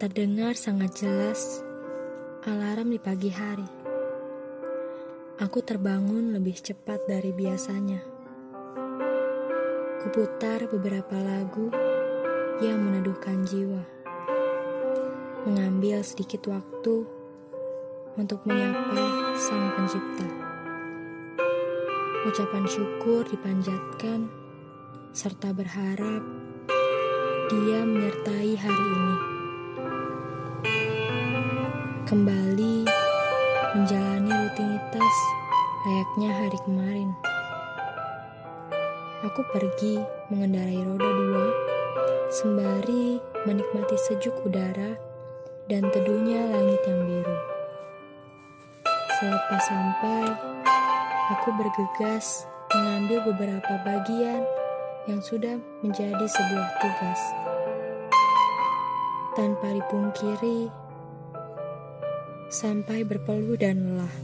Terdengar sangat jelas alarm di pagi hari. Aku terbangun lebih cepat dari biasanya. Kuputar beberapa lagu yang meneduhkan jiwa. Mengambil sedikit waktu untuk menyapa Sang Pencipta. Ucapan syukur dipanjatkan serta berharap Dia menyertai hari ini. Kembali menjalani rutinitas layaknya hari kemarin. Aku pergi mengendarai roda dua, sembari menikmati sejuk udara dan teduhnya langit yang biru. Selepas sampai, aku bergegas mengambil beberapa bagian yang sudah menjadi sebuah tugas. Tanpa dipungkiri, sampai berpeluh dan lelah.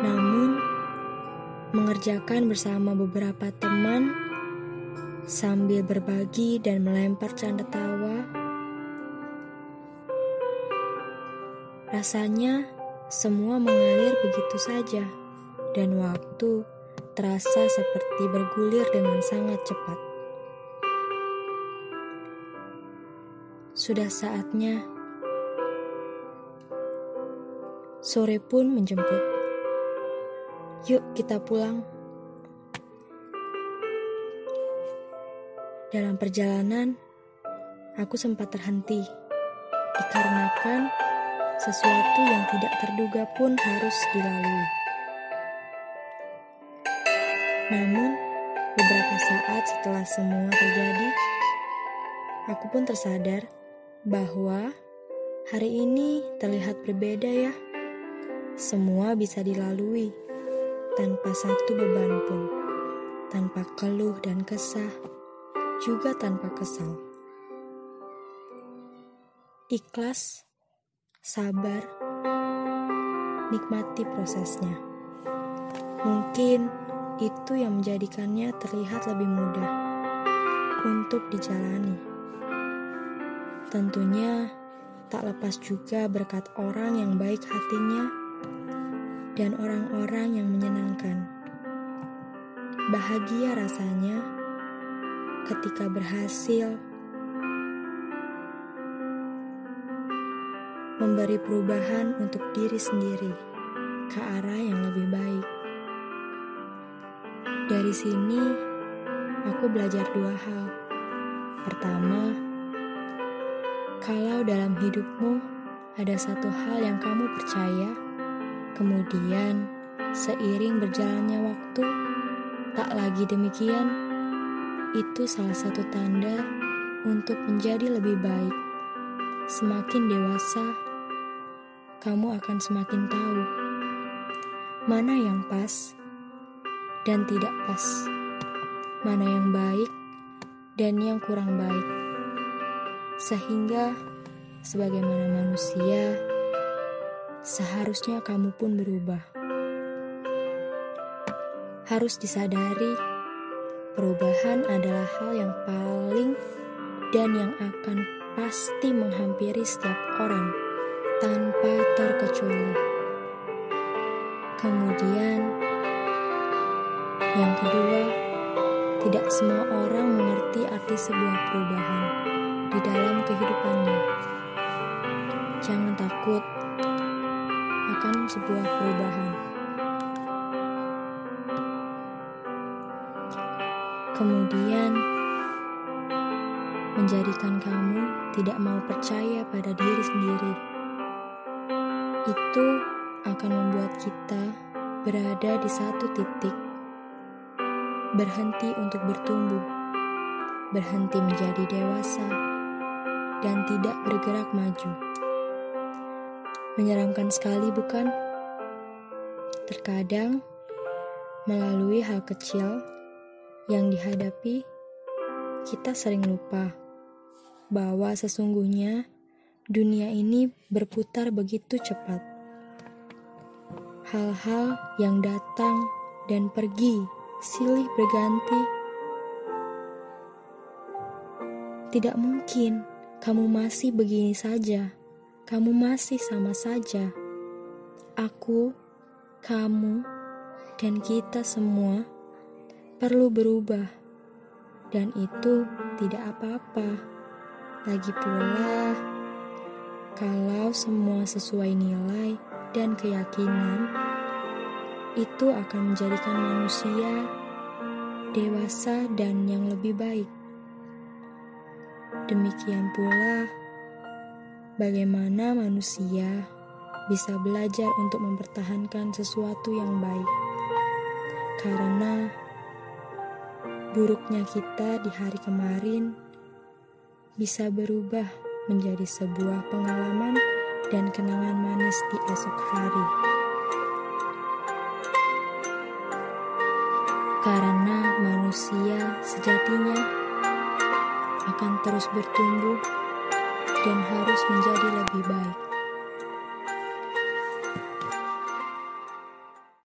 Namun, mengerjakan bersama beberapa teman sambil berbagi dan melempar canda tawa. Rasanya semua mengalir begitu saja dan waktu terasa seperti bergulir dengan sangat cepat. Sudah saatnya sore pun menjemput. Yuk kita pulang. Dalam perjalanan, aku sempat terhenti dikarenakan sesuatu yang tidak terduga pun harus dilalui. Namun, beberapa saat setelah semua terjadi, aku pun tersadar bahwa hari ini terlihat berbeda ya. Semua bisa dilalui tanpa satu beban pun, tanpa keluh dan kesah, juga tanpa kesal. Ikhlas, sabar, nikmati prosesnya. Mungkin itu yang menjadikannya terlihat lebih mudah untuk dijalani. Tentunya tak lepas juga berkat orang yang baik hatinya dan orang-orang yang menyenangkan. Bahagia rasanya ketika berhasil memberi perubahan untuk diri sendiri ke arah yang lebih baik. Dari sini, aku belajar dua hal. Pertama, kalau dalam hidupmu ada satu hal yang kamu percaya, Kemudian, seiring berjalannya waktu, tak lagi demikian, itu salah satu tanda untuk menjadi lebih baik. Semakin dewasa, kamu akan semakin tahu mana yang pas dan tidak pas, mana yang baik dan yang kurang baik, sehingga sebagaimana manusia seharusnya kamu pun berubah. Harus disadari, perubahan adalah hal yang paling dan yang akan pasti menghampiri setiap orang tanpa terkecuali. Kemudian, yang kedua, tidak semua orang mengerti arti sebuah perubahan di dalam kehidupannya. Jangan takut akan sebuah perubahan. Kemudian, menjadikan kamu tidak mau percaya pada diri sendiri. Itu akan membuat kita berada di satu titik, berhenti untuk bertumbuh, berhenti menjadi dewasa, dan tidak bergerak maju. Menyeramkan sekali, bukan? Terkadang, melalui hal kecil yang dihadapi, kita sering lupa bahwa sesungguhnya dunia ini berputar begitu cepat. Hal-hal yang datang dan pergi silih berganti. Tidak mungkin kamu masih begini saja, kamu masih sama saja. Aku, kamu, dan kita semua perlu berubah, dan itu tidak apa-apa. Lagi pula, kalau semua sesuai nilai dan keyakinan, itu akan menjadikan manusia dewasa dan yang lebih baik. Demikian pula, bagaimana manusia bisa belajar untuk mempertahankan sesuatu yang baik, karena buruknya kita di hari kemarin bisa berubah menjadi sebuah pengalaman dan kenangan manis di esok hari. Karena manusia sejatinya akan terus bertumbuh dan harus menjadi lebih baik.